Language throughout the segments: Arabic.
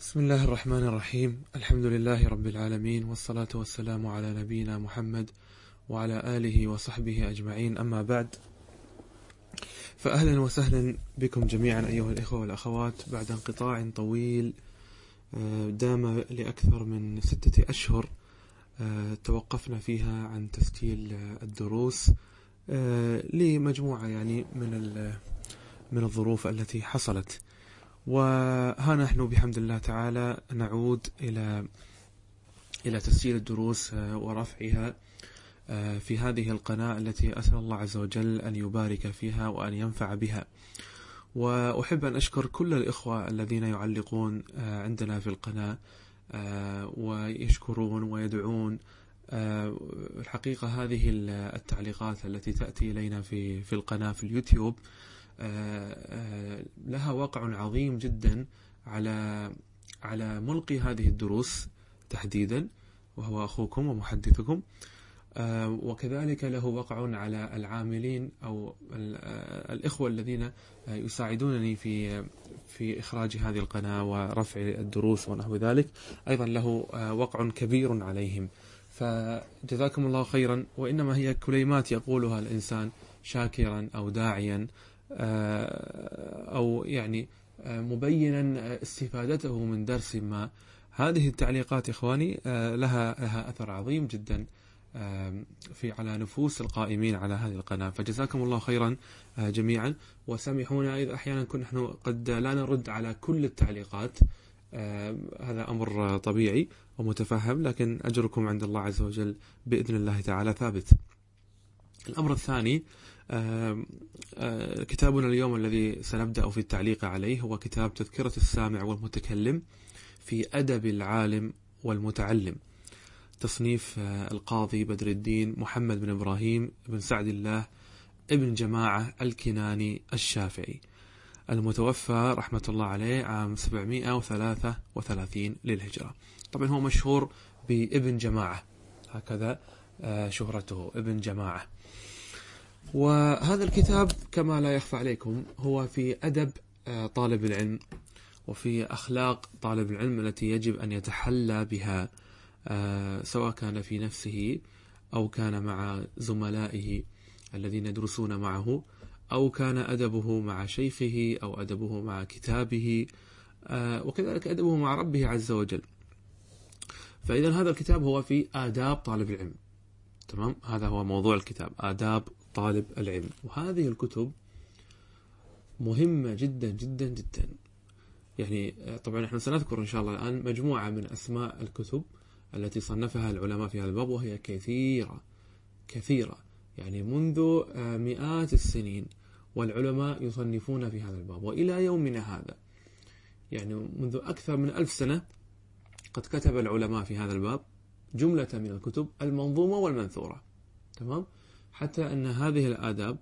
بسم الله الرحمن الرحيم الحمد لله رب العالمين والصلاة والسلام على نبينا محمد وعلى آله وصحبه أجمعين أما بعد فأهلا وسهلا بكم جميعا أيها الإخوة والأخوات بعد انقطاع طويل دام لأكثر من ستة أشهر توقفنا فيها عن تسجيل الدروس لمجموعة يعني من من الظروف التي حصلت وها نحن بحمد الله تعالى نعود إلى إلى تسجيل الدروس ورفعها في هذه القناة التي أسأل الله عز وجل أن يبارك فيها وأن ينفع بها. وأحب أن أشكر كل الإخوة الذين يعلقون عندنا في القناة ويشكرون ويدعون الحقيقة هذه التعليقات التي تأتي إلينا في في القناة في اليوتيوب لها واقع عظيم جدا على على ملقي هذه الدروس تحديدا وهو أخوكم ومحدثكم. وكذلك له وقع على العاملين أو الإخوة الذين يساعدونني في في إخراج هذه القناة ورفع الدروس ونحو ذلك. أيضا له وقع كبير عليهم. فجزاكم الله خيرا. وإنما هي كليمات يقولها الإنسان شاكرا أو داعيا. أو يعني مبينا استفادته من درس ما. هذه التعليقات إخواني لها لها أثر عظيم جدا في على نفوس القائمين على هذه القناة. فجزاكم الله خيرا جميعا. وسامحونا إذا أحيانا كنا نحن قد لا نرد على كل التعليقات. هذا أمر طبيعي ومتفهم لكن أجركم عند الله عز وجل بإذن الله تعالى ثابت. الأمر الثاني كتابنا اليوم الذي سنبدأ في التعليق عليه هو كتاب تذكرة السامع والمتكلم في أدب العالم والمتعلم. تصنيف القاضي بدر الدين محمد بن إبراهيم بن سعد الله ابن جماعة الكناني الشافعي. المتوفى رحمة الله عليه عام 733 للهجرة. طبعا هو مشهور بابن جماعة. هكذا شهرته ابن جماعة. وهذا الكتاب كما لا يخفى عليكم هو في أدب طالب العلم وفي أخلاق طالب العلم التي يجب أن يتحلى بها سواء كان في نفسه أو كان مع زملائه الذين يدرسون معه أو كان أدبه مع شيخه أو أدبه مع كتابه وكذلك أدبه مع ربه عز وجل. فإذا هذا الكتاب هو في آداب طالب العلم. تمام؟ هذا هو موضوع الكتاب آداب طالب العلم. وهذه الكتب مهمة جدا جدا جدا. يعني طبعا إحنا سنذكر إن شاء الله الآن مجموعة من أسماء الكتب التي صنفها العلماء في هذا الباب وهي كثيرة كثيرة. يعني منذ مئات السنين والعلماء يصنفون في هذا الباب. وإلى يومنا هذا يعني منذ أكثر من ألف سنة قد كتب العلماء في هذا الباب جملة من الكتب المنظومة والمنثورة. تمام؟ حتى أن هذه الآداب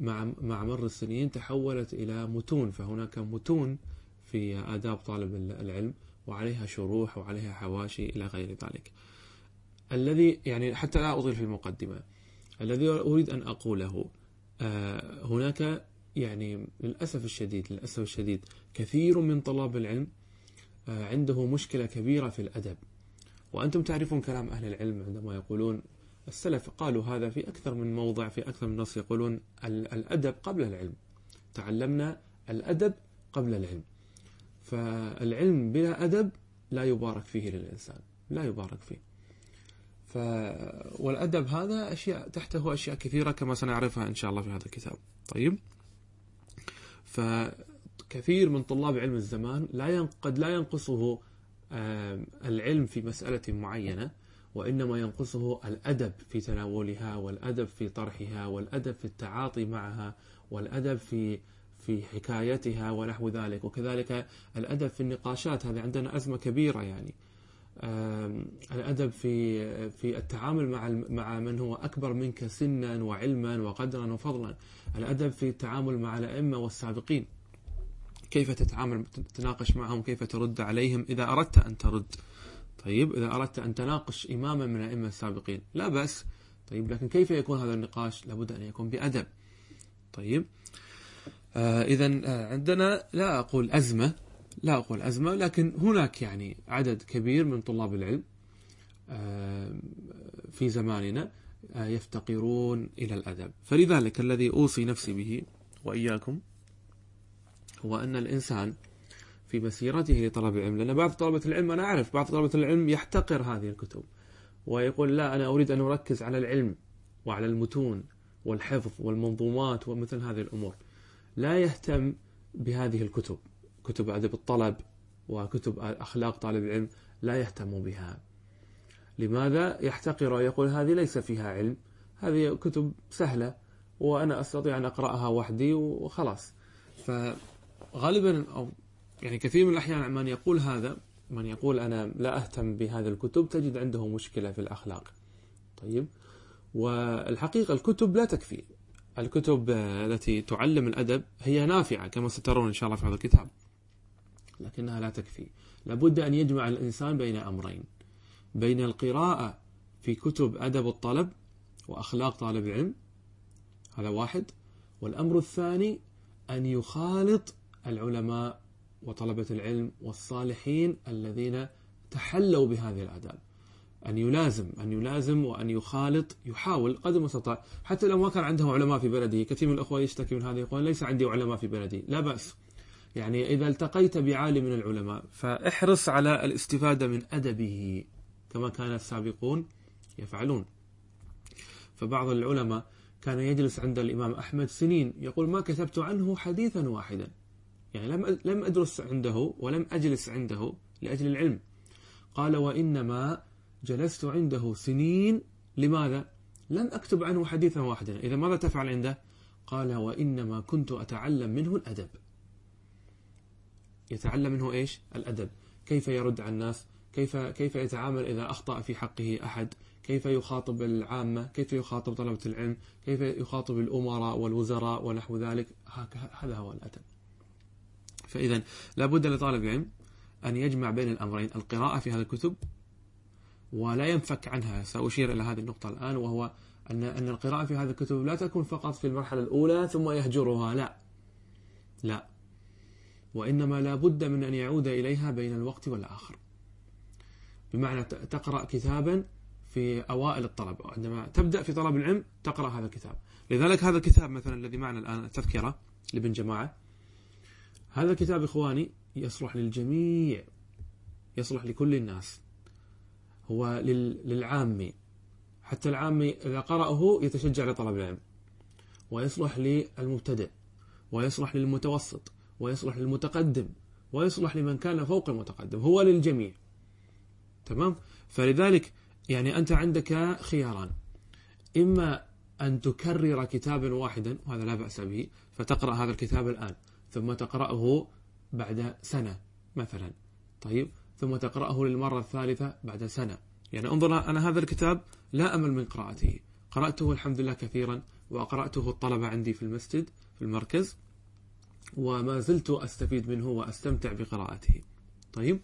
مع مع مر السنين تحولت إلى متون فهناك متون في آداب طالب العلم وعليها شروح وعليها حواشي إلى غير ذلك. الذي يعني حتى لا أطيل في المقدمة. الذي أريد أن أقوله هناك يعني للأسف الشديد للأسف الشديد كثير من طلاب العلم عنده مشكلة كبيرة في الأدب. وأنتم تعرفون كلام أهل العلم عندما يقولون السلف قالوا هذا في أكثر من موضع في أكثر من نص يقولون الأدب قبل العلم. تعلمنا الأدب قبل العلم. فالعلم بلا أدب لا يبارك فيه للإنسان لا يبارك فيه. ف... والأدب هذا أشياء تحته أشياء كثيرة كما سنعرفها إن شاء الله في هذا الكتاب. طيب. فكثير من طلاب علم الزمان لا ين... قد لا ينقصه العلم في مسألة معينة. وإنما ينقصه الأدب في تناولها والأدب في طرحها والأدب في التعاطي معها والأدب في في حكايتها ونحو ذلك. وكذلك الأدب في النقاشات هذه عندنا أزمة كبيرة يعني. الأدب في في التعامل مع مع من هو أكبر منك سنا وعلما وقدرا وفضلا. الأدب في التعامل مع الأئمة والسابقين. كيف تتعامل تتناقش معهم؟ كيف ترد عليهم؟ إذا أردت أن ترد. طيب إذا أردت أن تناقش إماما من الأئمة السابقين لا بأس. طيب لكن كيف يكون هذا النقاش؟ لابد أن يكون بأدب. طيب آه إذا آه عندنا لا أقول أزمة لا أقول أزمة لكن هناك يعني عدد كبير من طلاب العلم في زماننا يفتقرون إلى الأدب. فلذلك الذي أوصي نفسي به وإياكم هو أن الإنسان في مسيرته لطلب العلم لأن بعض طلبة العلم أنا أعرف بعض طلبة العلم يحتقر هذه الكتب ويقول لا أنا أريد أن أركز على العلم وعلى المتون والحفظ والمنظومات ومثل هذه الأمور. لا يهتم بهذه الكتب كتب أدب الطلب وكتب أخلاق طالب العلم لا يهتم بها. لماذا يحتقر ويقول هذه ليس فيها علم؟ هذه كتب سهلة وأنا أستطيع أن أقرأها وحدي وخلاص. فغالبا أو يعني كثير من الأحيان من يقول هذا من يقول أنا لا أهتم بهذه الكتب تجد عنده مشكلة في الأخلاق. طيب. والحقيقة الكتب لا تكفي. الكتب التي تعلم الأدب هي نافعة كما سترون إن شاء الله في هذا الكتاب لكنها لا تكفي. لابد أن يجمع الإنسان بين أمرين. بين القراءة في كتب أدب الطلب وأخلاق طالب العلم هذا واحد. والأمر الثاني أن يخالط العلماء وطلبة العلم والصالحين الذين تحلوا بهذه الآداب. أن يلازم أن يلازم وأن يخالط يحاول قدر المستطاع. حتى لو ما كان عنده علماء في بلده كثير من الأخوة يشتكي من هذا يقول ليس عندي علماء في بلدي. لا بأس. يعني إذا التقيت بعالم من العلماء فاحرص على الاستفادة من أدبه كما كان السابقون يفعلون. فبعض العلماء كان يجلس عند الإمام أحمد سنين يقول ما كتبت عنه حديثا واحدا. يعني لم لم أدرس عنده ولم أجلس عنده لأجل العلم. قال وإنما جلست عنده سنين. لماذا؟ لم أكتب عنه حديثا واحدا. إذا ماذا تفعل عنده؟ قال وإنما كنت أتعلم منه الأدب. يتعلم منه إيش؟ الأدب. كيف يرد على الناس؟ كيف كيف يتعامل إذا أخطأ في حقه أحد؟ كيف يخاطب العامة؟ كيف يخاطب طلبة العلم؟ كيف يخاطب الأمراء والوزراء ونحو ذلك؟ هذا هو الأدب. فإذا لابد لطالب العلم أن يجمع بين الأمرين القراءة في هذه الكتب ولا ينفك عنها. سأشير إلى هذه النقطة الآن وهو أن أن القراءة في هذه الكتب لا تكون فقط في المرحلة الأولى ثم يهجرها لا. لا. وإنما لا بد من أن يعود إليها بين الوقت والآخر. بمعنى تقرأ كتابا في أوائل الطلب عندما تبدأ في طلب العلم تقرأ هذا الكتاب. لذلك هذا الكتاب مثلا الذي معنا الآن التذكرة لابن جماعة هذا الكتاب إخواني يصلح للجميع يصلح لكل الناس. هو للعامي. حتى العامي إذا قرأه يتشجع لطلب العلم. ويصلح للمبتدئ ويصلح للمتوسط. ويصلح للمتقدم. ويصلح لمن كان فوق المتقدم. هو للجميع. تمام؟ فلذلك يعني أنت عندك خياران. إما أن تكرر كتابا واحدا وهذا لا بأس به فتقرأ هذا الكتاب الآن. ثم تقرأه بعد سنة مثلا. طيب ثم تقرأه للمرة الثالثة بعد سنة. يعني انظر أنا هذا الكتاب لا أمل من قراءته. قرأته الحمد لله كثيرا وقرأته الطلبة عندي في المسجد في المركز وما زلت أستفيد منه وأستمتع بقراءته. طيب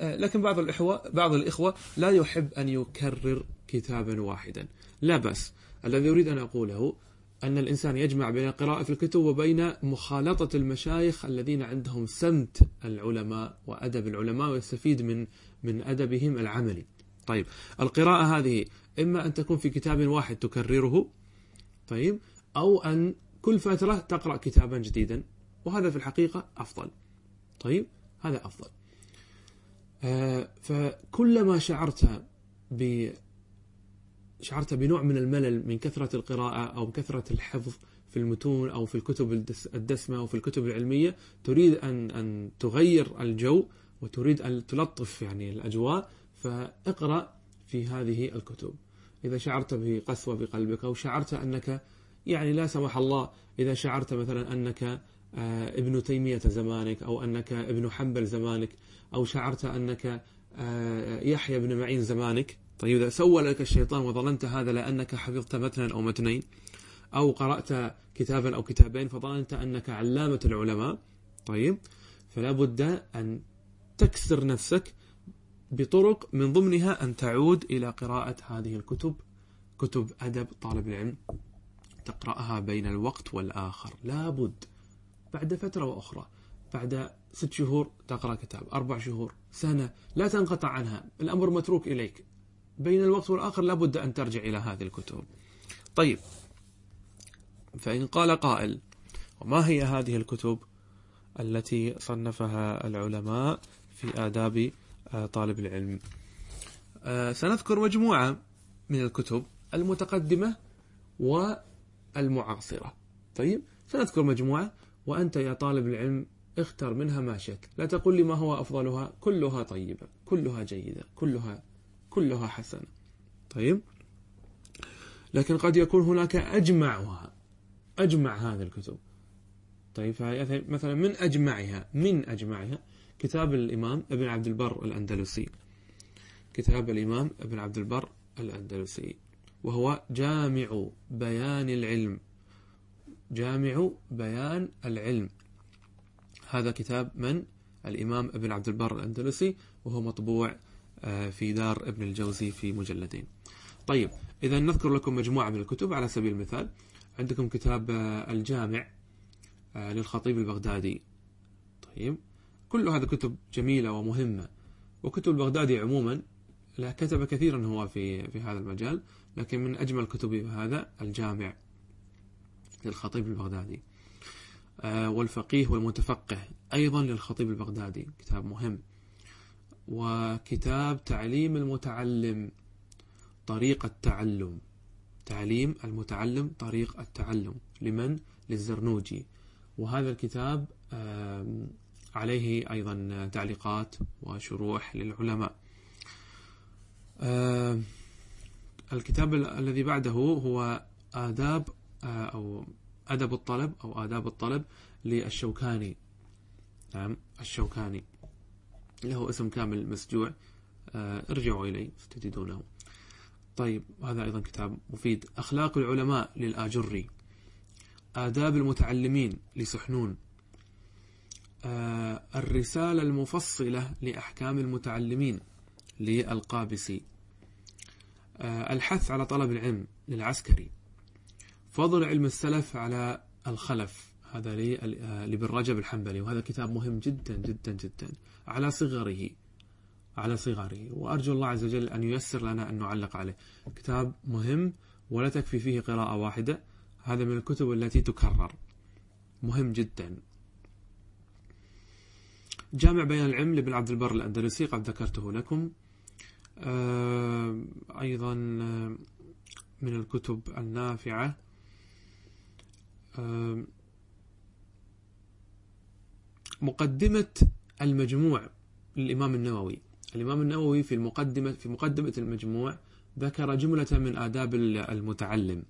لكن بعض الإخوة بعض الإخوة لا يحب أن يكرر كتابا واحدا. لا بأس. الذي أريد أن أقوله أن الإنسان يجمع بين القراءة في الكتب وبين مخالطة المشايخ الذين عندهم سمت العلماء وأدب العلماء ويستفيد من من أدبهم العملي. طيب القراءة هذه إما أن تكون في كتاب واحد تكرره طيب أو أن كل فترة تقرأ كتابا جديدا وهذا في الحقيقة أفضل. طيب هذا أفضل. آه فكلما شعرت ب شعرت بنوع من الملل من كثرة القراءة أو كثرة الحفظ في المتون أو في الكتب الدسمة أو في الكتب العلمية. تريد أن أن تغير الجو وتريد أن تلطف يعني الأجواء فاقرأ في هذه الكتب. إذا شعرت بقسوة بقلبك أو شعرت أنك يعني لا سمح الله إذا شعرت مثلا أنك آه، ابن تيمية زمانك أو أنك ابن حنبل زمانك أو شعرت أنك آه، يحيى بن معين زمانك طيب إذا سول لك الشيطان وظننت هذا لأنك حفظت متنا أو متنين أو قرأت كتابا أو كتابين فظننت أنك علامة العلماء طيب فلا بد أن تكسر نفسك بطرق من ضمنها أن تعود إلى قراءة هذه الكتب كتب أدب طالب العلم تقرأها بين الوقت والآخر. لا بد بعد فترة وأخرى بعد ست شهور تقرأ كتاب أربع شهور سنة لا تنقطع عنها الأمر متروك إليك. بين الوقت والآخر لابد أن ترجع إلى هذه الكتب. طيب فإن قال قائل وما هي هذه الكتب التي صنفها العلماء في آداب آه، طالب العلم؟ آه، سنذكر مجموعة من الكتب المتقدمة والمعاصرة. طيب سنذكر مجموعة وأنت يا طالب العلم اختر منها ما شئت. لا تقول لي ما هو أفضلها كلها طيبة كلها جيدة كلها كلها حسنة. طيب. لكن قد يكون هناك أجمعها. أجمع هذه الكتب. طيب مثلا من أجمعها من أجمعها كتاب الإمام ابن عبد البر الأندلسي. كتاب الإمام ابن عبد البر الأندلسي. وهو جامع بيان العلم. جامع بيان العلم. هذا كتاب من؟ الإمام ابن عبد البر الأندلسي. وهو مطبوع في دار ابن الجوزي في مجلدين. طيب إذا نذكر لكم مجموعة من الكتب على سبيل المثال. عندكم كتاب آه، الجامع آه، للخطيب البغدادي. طيب كل هذا كتب جميلة ومهمة. وكتب البغدادي عموما لا كتب كثيرا هو في في هذا المجال لكن من أجمل كتبه هذا الجامع للخطيب البغدادي. آه، والفقيه والمتفقه أيضا للخطيب البغدادي. كتاب مهم. وكتاب تعليم المتعلم طريق التعلم. تعليم المتعلم طريق التعلم. لمن؟ للزرنوجي. وهذا الكتاب عليه أيضا تعليقات وشروح للعلماء. الكتاب الذي بعده هو آداب آه، أو أدب الطلب أو آداب الطلب للشوكاني. نعم الشوكاني. له اسم كامل مسجوع آه، ارجعوا إليه ستجدونه. طيب هذا أيضا كتاب مفيد. أخلاق العلماء للآجري. آداب المتعلمين لسحنون. آه، الرسالة المفصلة لأحكام المتعلمين للقابسي آه، الحث على طلب العلم للعسكري. فضل علم السلف على الخلف. هذا آه، لابن رجب الحنبلي وهذا كتاب مهم جدا جدا جدا على صغره على صغره. وأرجو الله عز وجل أن ييسر لنا أن نعلق عليه. كتاب مهم ولا تكفي فيه قراءة واحدة. هذا من الكتب التي تكرر. مهم جدا. جامع بيان العلم لابن عبد البر الأندلسي قد ذكرته لكم. آه، أيضا آه، من الكتب النافعة. مقدمة المجموع للإمام النووي. الإمام النووي في المقدمة في مقدمة المجموع ذكر جملة من آداب المتعلم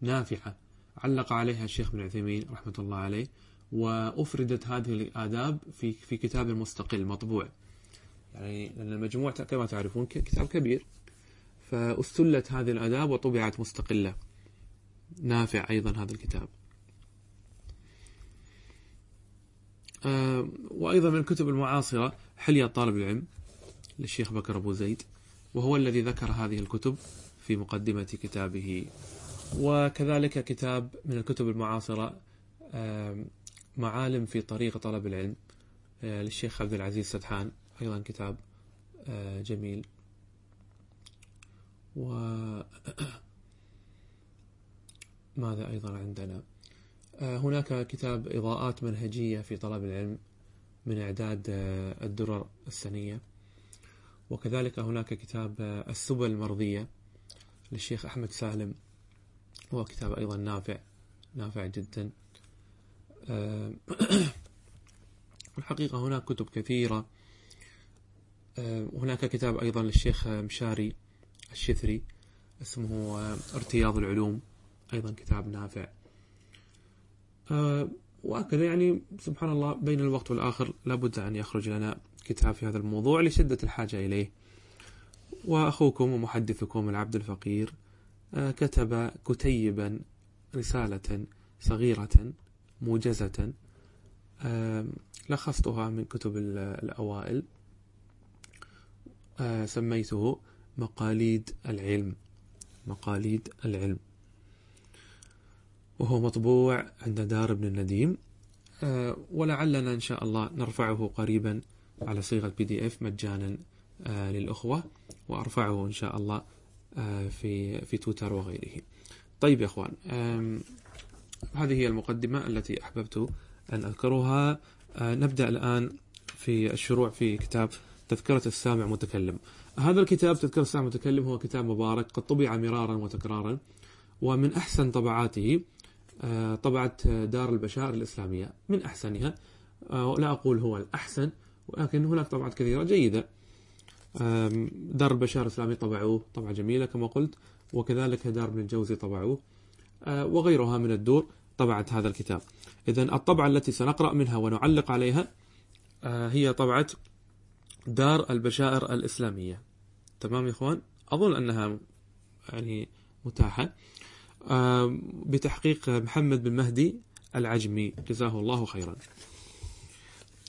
نافعة. علق عليها الشيخ ابن عثيمين رحمة الله عليه وأفردت هذه الآداب في في كتاب مستقل مطبوع. يعني لأن المجموع كما تعرفون كتاب كبير. فأستلت هذه الآداب وطبعت مستقلة. نافع أيضا هذا الكتاب آه، وأيضا من الكتب المعاصرة حلية طالب العلم للشيخ بكر أبو زيد وهو الذي ذكر هذه الكتب في مقدمة كتابه. وكذلك كتاب من الكتب المعاصرة معالم في طريق طلب العلم آه، للشيخ عبد العزيز سدحان أيضا كتاب آه، جميل. و ماذا أيضا عندنا؟ آه، هناك كتاب إضاءات منهجية في طلب العلم من إعداد الدرر السنية. وكذلك هناك كتاب السبل المرضية للشيخ أحمد سالم. هو كتاب أيضا نافع نافع جدا. آه، الحقيقة هناك كتب كثيرة. آه، هناك كتاب أيضا للشيخ مشاري الشثري اسمه آه، ارتياض العلوم. أيضا كتاب نافع. وهكذا يعني سبحان الله بين الوقت والآخر لابد أن يخرج لنا كتاب في هذا الموضوع لشدة الحاجة إليه. وأخوكم ومحدثكم العبد الفقير كتب كتيبا رسالة صغيرة موجزة لخصتها من كتب الأوائل سميته مقاليد العلم. مقاليد العلم. وهو مطبوع عند دار ابن النديم. آه، ولعلنا إن شاء الله نرفعه قريبا على صيغة بي دي اف مجانا آه، للأخوة وأرفعه إن شاء الله آه، في في تويتر وغيره. طيب يا أخوان هذه هي المقدمة التي أحببت أن أذكرها. نبدأ الآن في الشروع في كتاب تذكرة السامع متكلم. هذا الكتاب تذكرة السامع متكلم هو كتاب مبارك قد طبع مرارا وتكرارا ومن أحسن طبعاته. طبعت دار البشائر الإسلامية من أحسنها. آه، لا أقول هو الأحسن ولكن هناك طبعات كثيرة جيدة. دار البشائر الإسلامية طبعوه طبعة جميلة كما قلت وكذلك دار ابن الجوزي طبعوه آه، وغيرها من الدور طبعت هذا الكتاب. إذا الطبعة التي سنقرأ منها ونعلق عليها هي طبعة دار البشائر الإسلامية. تمام يا إخوان؟ أظن أنها يعني متاحة. بتحقيق محمد بن مهدي العجمي. جزاه الله خيرا.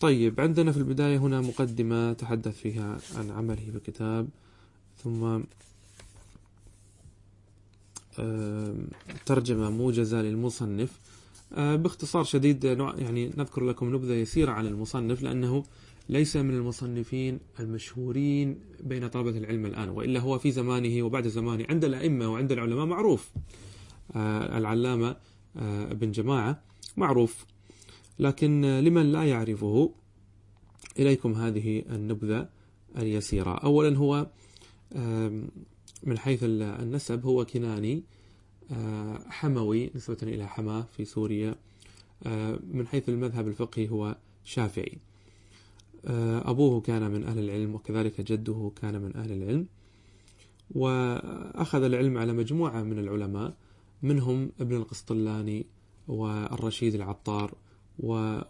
طيب عندنا في البداية هنا مقدمة تحدث فيها عن عمله بالكتاب ثم ترجمة موجزة للمصنف. باختصار شديد يعني نذكر لكم نبذة يسيرة عن المصنف لأنه ليس من المصنفين المشهورين بين طلبة العلم الآن وإلا هو في زمانه وبعد زمانه عند الأئمة وعند العلماء معروف. آه، العلامة آه، ابن جماعة معروف. لكن لمن لا يعرفه إليكم هذه النبذة اليسيرة. أولا هو من حيث النسب هو كناني آه، حموي نسبة إلى حما في سوريا. من حيث المذهب الفقهي هو شافعي. أبوه كان من أهل العلم وكذلك جده كان من أهل العلم. وأخذ العلم على مجموعة من العلماء منهم ابن القسطلاني والرشيد العطار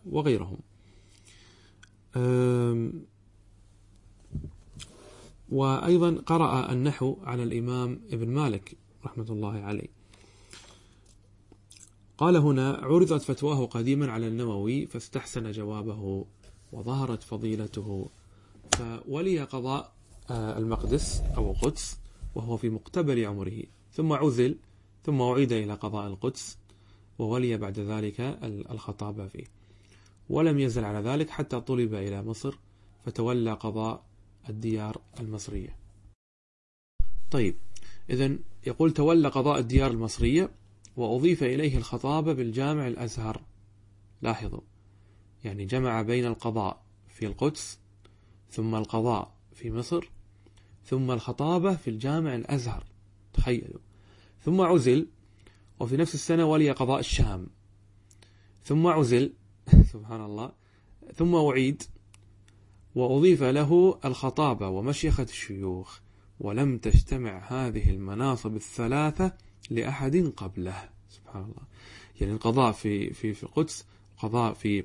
وغيرهم. وأيضا قرأ النحو على الإمام ابن مالك رحمة الله عليه. قال هنا عرضت فتواه قديما على النووي فاستحسن جوابه وظهرت فضيلته. فولي قضاء آه، المقدس أو قدس وهو في مقتبل عمره. ثم عزل ثم أعيد إلى قضاء القدس وولي بعد ذلك الخطابة فيه. ولم يزل على ذلك حتى طلب إلى مصر فتولى قضاء الديار المصرية. طيب إذا يقول تولى قضاء الديار المصرية وأضيف إليه الخطابة بالجامع الأزهر. لاحظوا يعني جمع بين القضاء في القدس ثم القضاء في مصر ثم الخطابة في الجامع الأزهر. تخيلوا. ثم عزل وفي نفس السنة ولي قضاء الشام. ثم عزل سبحان الله ثم أعيد وأضيف له الخطابة ومشيخة الشيوخ ولم تجتمع هذه المناصب الثلاثة لأحد قبله. سبحان الله يعني القضاء في في في القدس قضاء في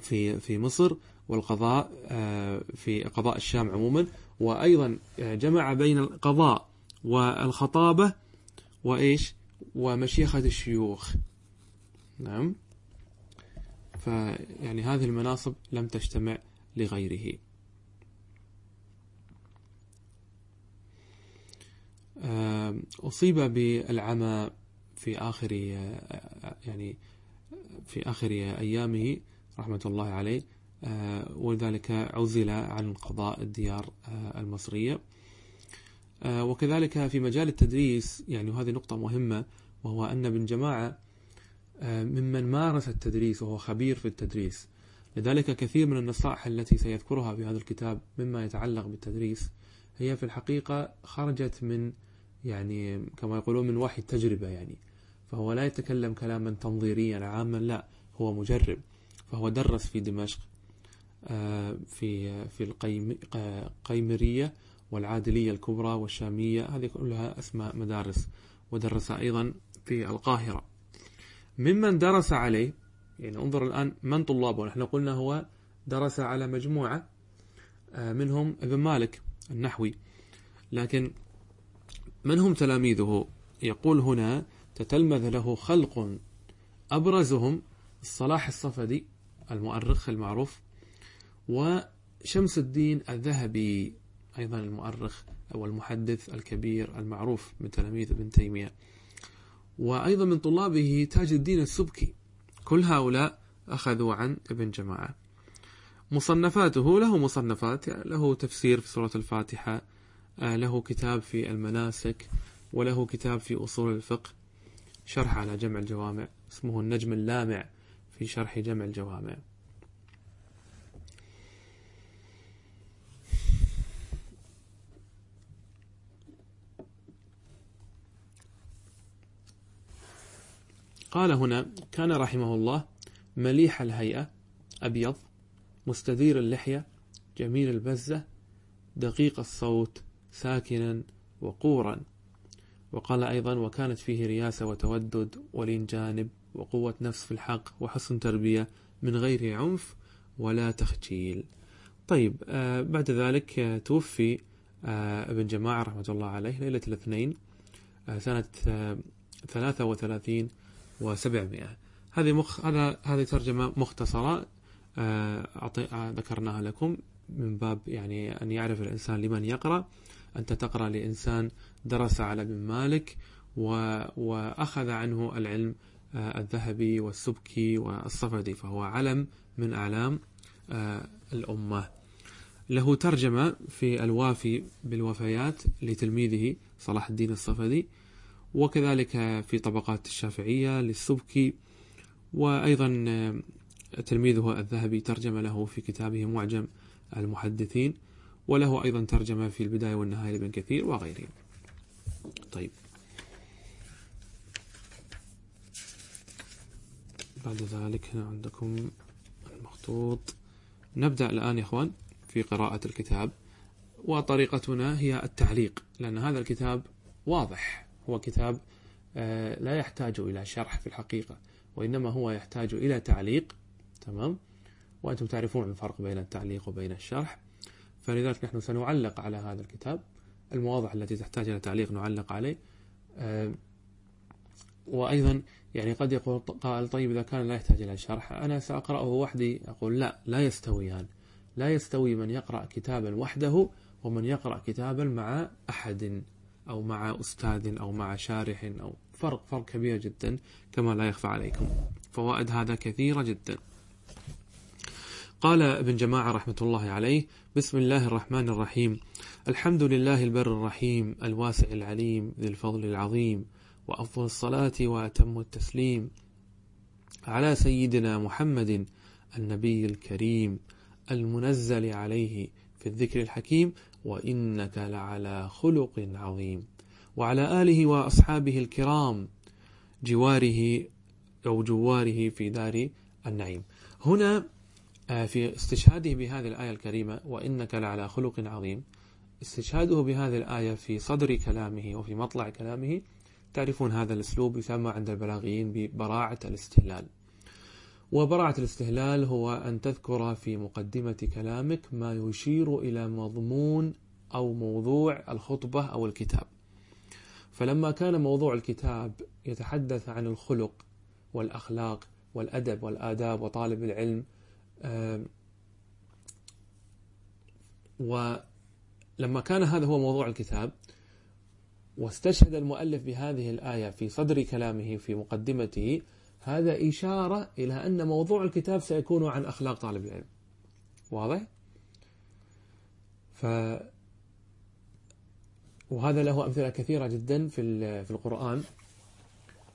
في في مصر والقضاء آه، في قضاء الشام عموما وأيضا جمع بين القضاء والخطابة وإيش؟ ومشيخة الشيوخ. نعم. فيعني هذه المناصب لم تجتمع لغيره. أصيب بالعمى في آخر يعني في آخر أيامه رحمة الله عليه ولذلك عزل عن قضاء الديار المصرية. آه، وكذلك في مجال التدريس يعني وهذه نقطة مهمة وهو أن ابن جماعة آه، ممن مارس التدريس وهو خبير في التدريس. لذلك كثير من النصائح التي سيذكرها في هذا الكتاب مما يتعلق بالتدريس هي في الحقيقة خرجت من يعني كما يقولون من وحي التجربة يعني. فهو لا يتكلم كلاما تنظيريا عاما لا هو مجرب. فهو درس في دمشق آه، في في القيمرية والعادلية الكبرى والشامية هذه كلها أسماء مدارس ودرس أيضا في القاهرة. ممن درس عليه يعني انظر الآن من طلابه. نحن قلنا هو درس على مجموعة آه، منهم ابن مالك النحوي. لكن من هم تلاميذه؟ يقول هنا تتلمذ له خلق أبرزهم الصلاح الصفدي المؤرخ المعروف وشمس الدين الذهبي. أيضا المؤرخ أو المحدث الكبير المعروف من تلاميذ ابن تيمية. وأيضا من طلابه تاج الدين السبكي. كل هؤلاء أخذوا عن ابن جماعة. مصنفاته له مصنفات له تفسير في سورة الفاتحة آه، له كتاب في المناسك وله كتاب في أصول الفقه. شرح على جمع الجوامع اسمه النجم اللامع في شرح جمع الجوامع. قال هنا كان رحمه الله مليح الهيئة أبيض مستدير اللحية جميل البزة دقيق الصوت ساكنا وقورا. وقال أيضا وكانت فيه رياسة وتودد ولين جانب وقوة نفس في الحق وحسن تربية من غير عنف ولا تخجيل. طيب آه بعد ذلك آه توفي آه ابن جماعة رحمة الله عليه ليلة الاثنين آه سنة آه ثلاثة وثلاثين وسبعمائة. هذه مخ... هذا هذه ترجمة مختصرة آه أعطي... ذكرناها لكم من باب يعني أن يعرف الإنسان لمن يقرأ أنت تقرأ لإنسان درس على ابن مالك و... وأخذ عنه العلم آه الذهبي والسبكي والصفدي فهو علم من أعلام آه الأمة. له ترجمة في الوافي بالوفيات لتلميذه صلاح الدين الصفدي وكذلك في طبقات الشافعية للسبكي وأيضا آه، تلميذه الذهبي ترجم له في كتابه معجم المحدثين وله أيضا ترجمة في البداية والنهاية لابن كثير وغيره طيب. بعد ذلك هنا عندكم المخطوط. نبدأ الآن يا إخوان في قراءة الكتاب وطريقتنا هي التعليق لأن هذا الكتاب واضح. هو كتاب آه، لا يحتاج إلى شرح في الحقيقة وإنما هو يحتاج إلى تعليق تمام؟ وأنتم تعرفون الفرق بين التعليق وبين الشرح. فلذلك نحن سنعلق على هذا الكتاب المواضع التي تحتاج إلى تعليق نعلق عليه. آه، وأيضا يعني قد يقول قائل طيب إذا كان لا يحتاج إلى شرح أنا سأقرأه وحدي أقول لا لا يستويان. لا يستوي من يقرأ كتابا وحده ومن يقرأ كتابا مع أحد. أو مع أستاذ أو مع شارح أو فرق فرق كبير جدا كما لا يخفى عليكم. فوائد هذا كثيرة جدا. قال ابن جماعة رحمة الله عليه بسم الله الرحمن الرحيم. الحمد لله البر الرحيم الواسع العليم ذي الفضل العظيم وأفضل الصلاة وأتم التسليم على سيدنا محمد النبي الكريم المنزل عليه في الذكر الحكيم وإنك لعلى خلق عظيم. وعلى آله وأصحابه الكرام جواره أو جواره في دار النعيم. هنا آه، في استشهاده بهذه الآية الكريمة وإنك لعلى خلق عظيم. استشهاده بهذه الآية في صدر كلامه وفي مطلع كلامه تعرفون هذا الأسلوب يسمى عند البلاغيين ببراعة الاستهلال. وبراعة الاستهلال هو أن تذكر في مقدمة كلامك ما يشير إلى مضمون أو موضوع الخطبة أو الكتاب. فلما كان موضوع الكتاب يتحدث عن الخلق والأخلاق والأدب والآداب وطالب العلم ولما كان هذا هو موضوع الكتاب واستشهد المؤلف بهذه الآية في صدر كلامه في مقدمته هذا إشارة إلى أن موضوع الكتاب سيكون عن أخلاق طالب العلم. واضح؟ ف وهذا له أمثلة كثيرة جدا في في القرآن.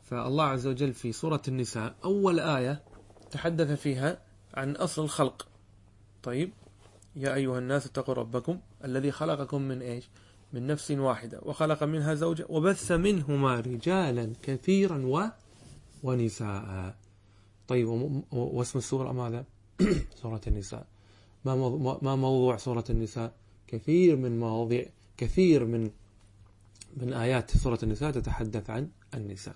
فالله عز وجل في سورة النساء أول آية تحدث فيها عن أصل الخلق. طيب يا أيها الناس اتقوا ربكم الذي خلقكم من إيش؟ من نفس واحدة وخلق منها زوجة وبث منهما رجالا كثيرا و ونساء. طيب واسم السورة ماذا؟ سورة النساء. ما موضوع سورة النساء؟ كثير من مواضيع كثير من من آيات سورة النساء تتحدث عن النساء.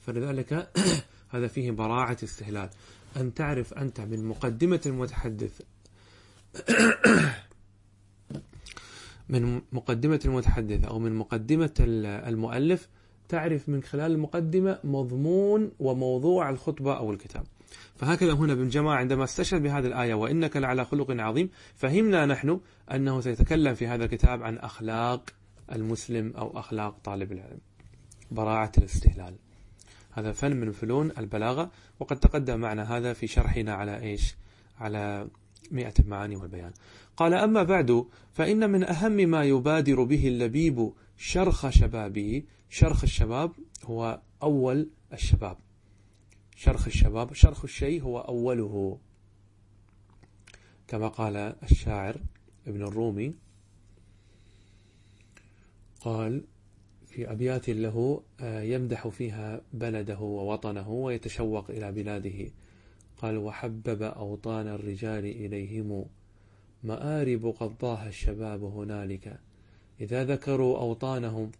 فلذلك هذا فيه براعة استهلال. أن تعرف أنت من مقدمة المتحدث من مقدمة المتحدث أو من مقدمة المؤلف تعرف من خلال المقدمة مضمون وموضوع الخطبة أو الكتاب. فهكذا هنا ابن جماعة عندما استشهد بهذه الآية وإنك لعلى خلق عظيم فهمنا نحن أنه سيتكلم في هذا الكتاب عن أخلاق المسلم أو أخلاق طالب العلم. براعة الاستهلال. هذا فن من فنون البلاغة وقد تقدم معنا هذا في شرحنا على إيش؟ على مئة المعاني والبيان. قال أما بعد فإن من أهم ما يبادر به اللبيب شرخ شبابه شرخ الشباب هو أول الشباب. شرخ الشباب شرخ الشيء هو أوله. كما قال الشاعر ابن الرومي قال في أبيات له آه، يمدح فيها بلده ووطنه ويتشوق إلى بلاده. قال وحبب أوطان الرجال إليهم. مآرب قد الشباب هنالك. إذا ذكروا أوطانهم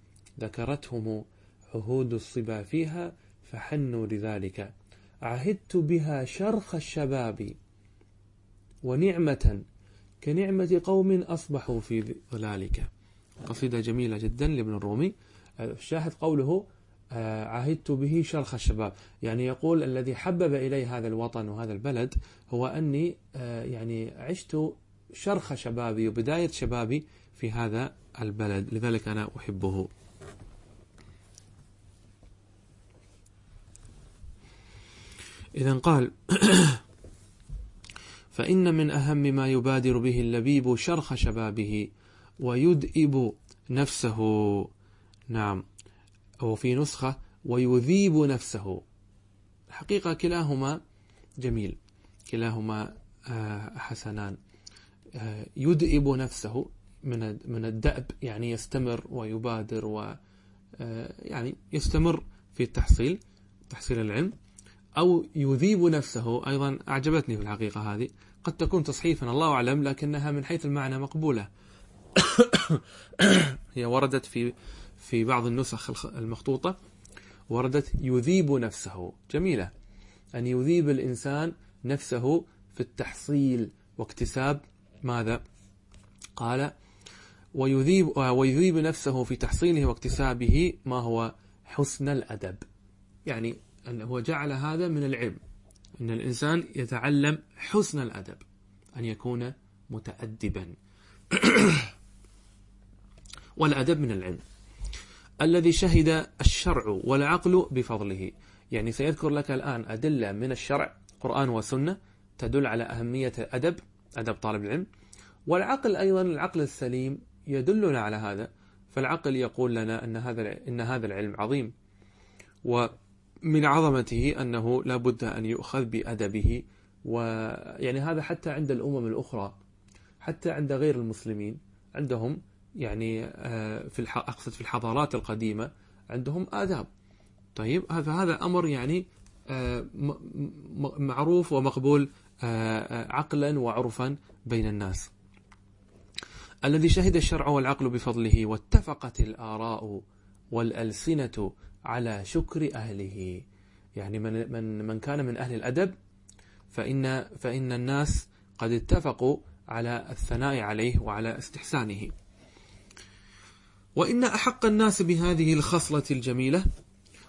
ذكرتهم عهود الصبا فيها فحنوا لذلك. عهدت بها شرخ الشباب ونعمة كنعمة قوم أصبحوا في ظلالك قصيدة جميلة جدا لابن الرومي. الشاهد قوله آه، عهدت به شرخ الشباب. يعني يقول الذي حبب إلي هذا الوطن وهذا البلد هو أني آه، يعني عشت شرخ شبابي وبداية شبابي في هذا البلد. لذلك أنا أحبه. إذا قال فإن من أهم ما يبادر به اللبيب شرخ شبابه ويدئب نفسه. نعم. وفي نسخة ويذيب نفسه. حقيقة كلاهما جميل. كلاهما آه، حسنان. آه، يدئب نفسه. من من الدأب يعني يستمر ويبادر و آه، يعني يستمر في التحصيل تحصيل العلم أو يذيب نفسه. أيضا أعجبتني في الحقيقة هذه. قد تكون تصحيفا الله أعلم لكنها من حيث المعنى مقبولة. هي وردت في في بعض النسخ المخطوطة. وردت يذيب نفسه. جميلة. أن يذيب الإنسان نفسه في التحصيل واكتساب ماذا؟ قال ويذيب, ويذيب نفسه في تحصيله واكتسابه ما هو حسن الأدب. يعني أنه جعل هذا من العلم. أن الإنسان يتعلم حسن الأدب. أن يكون متأدبا. والأدب من العلم. الذي شهد الشرع والعقل بفضله. يعني سيذكر لك الآن أدلة من الشرع قرآن وسنة تدل على أهمية الأدب أدب طالب العلم. والعقل أيضا العقل السليم يدلنا على هذا فالعقل يقول لنا أن هذا إن هذا العلم عظيم. ومن عظمته أنه لا بد أن يؤخذ بأدبه ويعني هذا حتى عند الأمم الأخرى حتى عند غير المسلمين عندهم يعني آه، في أقصد في الحضارات القديمة عندهم آداب. طيب هذا هذا أمر يعني آه، معروف ومقبول آه، عقلا وعرفا بين الناس. الذي شهد الشرع والعقل بفضله واتفقت الآراء والألسنة على شكر أهله. يعني من من من كان من أهل الأدب فإن فإن الناس قد اتفقوا على الثناء عليه وعلى استحسانه. وإن أحق الناس بهذه الخصلة الجميلة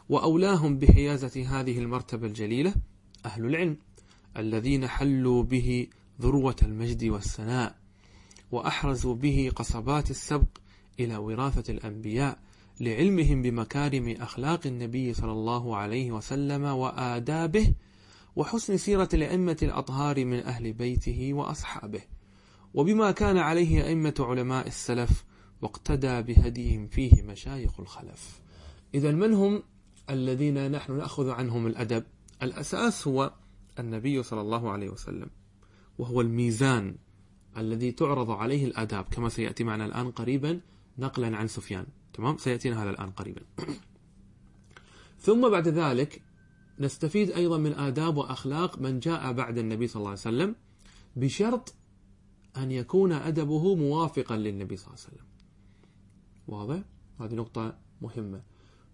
وأولاهم بحيازة هذه المرتبة الجليلة أهل العلم الذين حلوا به ذروة المجد والسناء وأحرزوا به قصبات السبق إلى وراثة الأنبياء لعلمهم بمكارم أخلاق النبي صلى الله عليه وسلم وآدابه وحسن سيرة الأئمة الأطهار من أهل بيته وأصحابه. وبما كان عليه أئمة علماء السلف واقتدى بهديهم فيه مشايخ الخلف. إذا من هم الذين نحن نأخذ عنهم الأدب؟ الأساس هو النبي صلى الله عليه وسلم وهو الميزان الذي تعرض عليه الآداب كما سيأتي معنا الآن قريبا نقلا عن سفيان. تمام؟ سيأتينا هذا الآن قريبا. ثم بعد ذلك نستفيد أيضا من آداب وأخلاق من جاء بعد النبي صلى الله عليه وسلم بشرط أن يكون أدبه موافقا للنبي صلى الله عليه وسلم. واضح؟ هذه نقطة مهمة.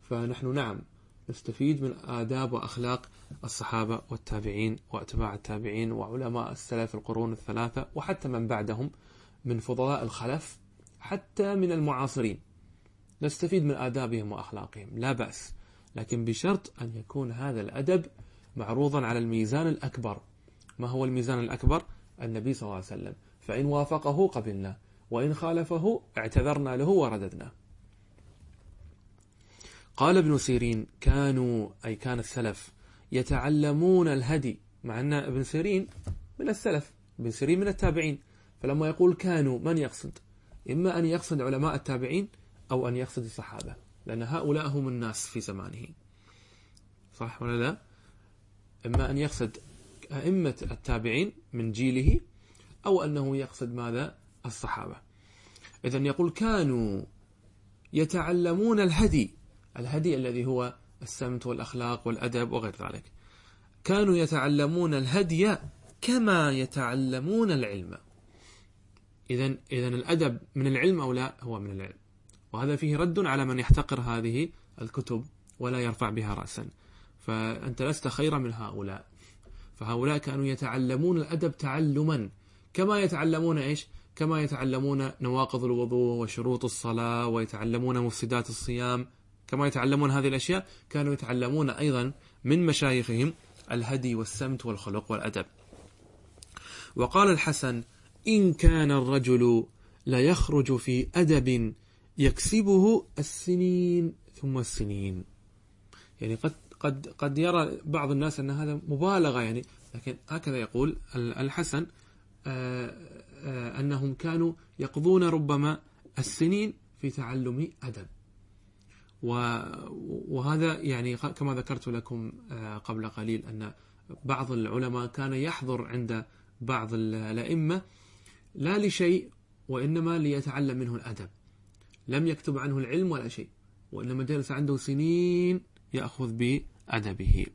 فنحن نعم نستفيد من آداب وأخلاق الصحابة والتابعين وأتباع التابعين وعلماء السلف القرون الثلاثة وحتى من بعدهم من فضلاء الخلف حتى من المعاصرين. نستفيد من آدابهم وأخلاقهم لا بأس. لكن بشرط أن يكون هذا الأدب معروضا على الميزان الأكبر. ما هو الميزان الأكبر؟ النبي صلى الله عليه وسلم. فإن وافقه قبلنا وإن خالفه اعتذرنا له ورددنا. قال ابن سيرين كانوا أي كان السلف يتعلمون الهدي مع أن ابن سيرين من السلف ابن سيرين من التابعين. فلما يقول كانوا من يقصد؟ إما أن يقصد علماء التابعين أو أن يقصد الصحابة لأن هؤلاء هم الناس في زمانه. صح ولا لا؟ إما أن يقصد أئمة التابعين من جيله أو أنه يقصد ماذا؟ الصحابة. إذا يقول كانوا يتعلمون الهدي الهدي الذي هو السمت والأخلاق والأدب وغير ذلك. كانوا يتعلمون الهدي كما يتعلمون العلم. إذا إذا الأدب من العلم أو لا هو من العلم. وهذا فيه رد على من يحتقر هذه الكتب ولا يرفع بها رأسا. فأنت لست خيرا من هؤلاء. فهؤلاء كانوا يتعلمون الأدب تعلما. كما يتعلمون إيش؟ كما يتعلمون نواقض الوضوء وشروط الصلاة ويتعلمون مفسدات الصيام. كما يتعلمون هذه الأشياء كانوا يتعلمون أيضا من مشايخهم الهدي والسمت والخلق والأدب. وقال الحسن إن كان الرجل ليخرج في أدب يكسبه السنين ثم السنين. يعني قد قد قد يرى بعض الناس أن هذا مبالغة يعني لكن هكذا يقول الحسن آه، آه، أنهم كانوا يقضون ربما السنين في تعلم أدب. وهذا يعني كما ذكرت لكم آه، قبل قليل أن بعض العلماء كان يحضر عند بعض الأئمة لا لشيء وإنما ليتعلم منه الأدب. لم يكتب عنه العلم ولا شيء وإنما جلس عنده سنين يأخذ بأدبه.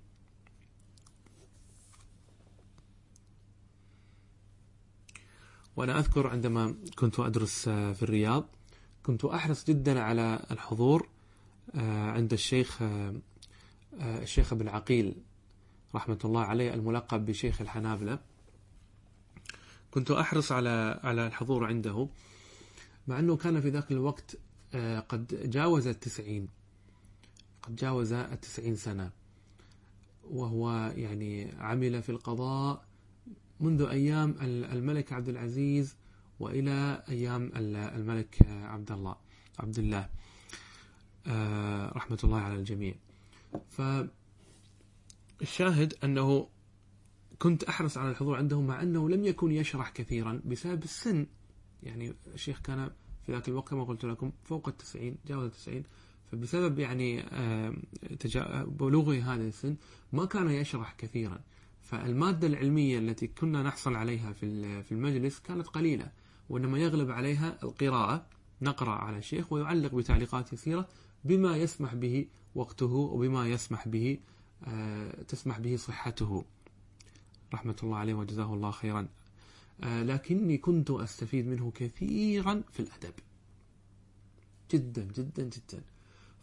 وأنا أذكر عندما كنت أدرس في الرياض كنت أحرص جدا على الحضور آه، عند الشيخ آه، آه، الشيخ ابن عقيل رحمة الله عليه الملقب بشيخ الحنابلة. كنت أحرص على على الحضور عنده مع أنه كان في ذاك الوقت قد جاوز التسعين قد جاوز التسعين سنة وهو يعني عمل في القضاء منذ أيام الملك عبد العزيز وإلى أيام الملك عبد الله عبد الله. آه، رحمة الله على الجميع. فالشاهد أنه كنت أحرص على الحضور عنده مع أنه لم يكن يشرح كثيرا بسبب السن. يعني الشيخ كان في ذاك الوقت كما قلت لكم فوق التسعين جاوز التسعين. فبسبب يعني بلوغه هذا السن ما كان يشرح كثيرا. فالمادة العلمية التي كنا نحصل عليها في في المجلس كانت قليلة وإنما يغلب عليها القراءة. نقرأ على الشيخ ويعلق بتعليقات يسيرة بما يسمح به وقته وبما يسمح به آه، تسمح به صحته. رحمة الله عليه وجزاه الله خيرا. آه، لكني كنت أستفيد منه كثيرا في الأدب. جدا جدا جدا.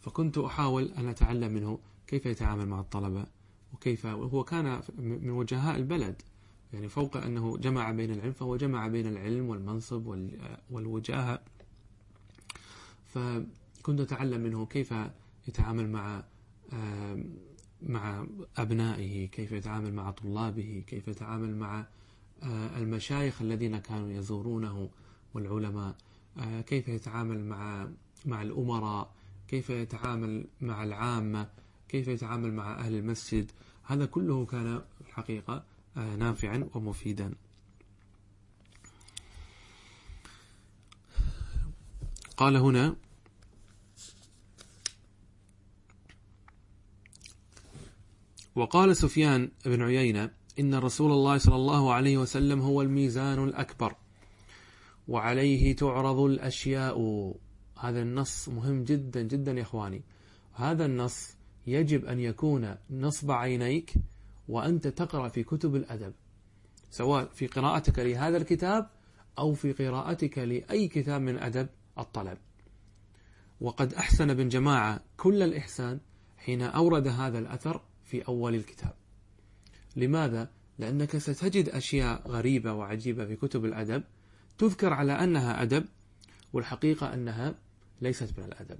فكنت أحاول أن أتعلم منه كيف يتعامل مع الطلبة وكيف وهو كان من وجهاء البلد. يعني فوق أنه جمع بين العلم فهو جمع بين العلم والمنصب والوجاهة. فكنت أتعلم منه كيف يتعامل مع مع أبنائه كيف يتعامل مع طلابه كيف يتعامل مع آه، المشايخ الذين كانوا يزورونه والعلماء آه، كيف يتعامل مع مع الأمراء كيف يتعامل مع العامة كيف يتعامل مع أهل المسجد. هذا كله كان الحقيقة آه، نافعا ومفيدا. قال هنا وقال سفيان بن عيينة إن رسول الله صلى الله عليه وسلم هو الميزان الأكبر وعليه تعرض الأشياء. هذا النص مهم جدا جدا يا إخواني. هذا النص يجب أن يكون نصب عينيك وأنت تقرأ في كتب الأدب سواء في قراءتك لهذا الكتاب أو في قراءتك لأي كتاب من أدب الطلب. وقد أحسن ابن جماعة كل الإحسان حين أورد هذا الأثر في أول الكتاب. لماذا؟ لأنك ستجد أشياء غريبة وعجيبة في كتب الأدب تذكر على أنها أدب والحقيقة أنها ليست من الأدب